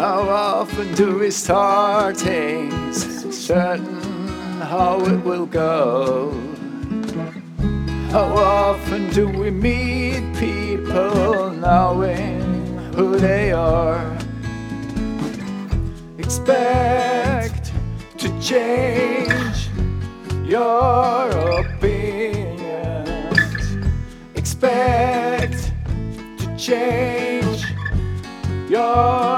How often do we start things certain how it will go? How often do we meet people knowing who they are? Expect to change your opinions. Expect to change your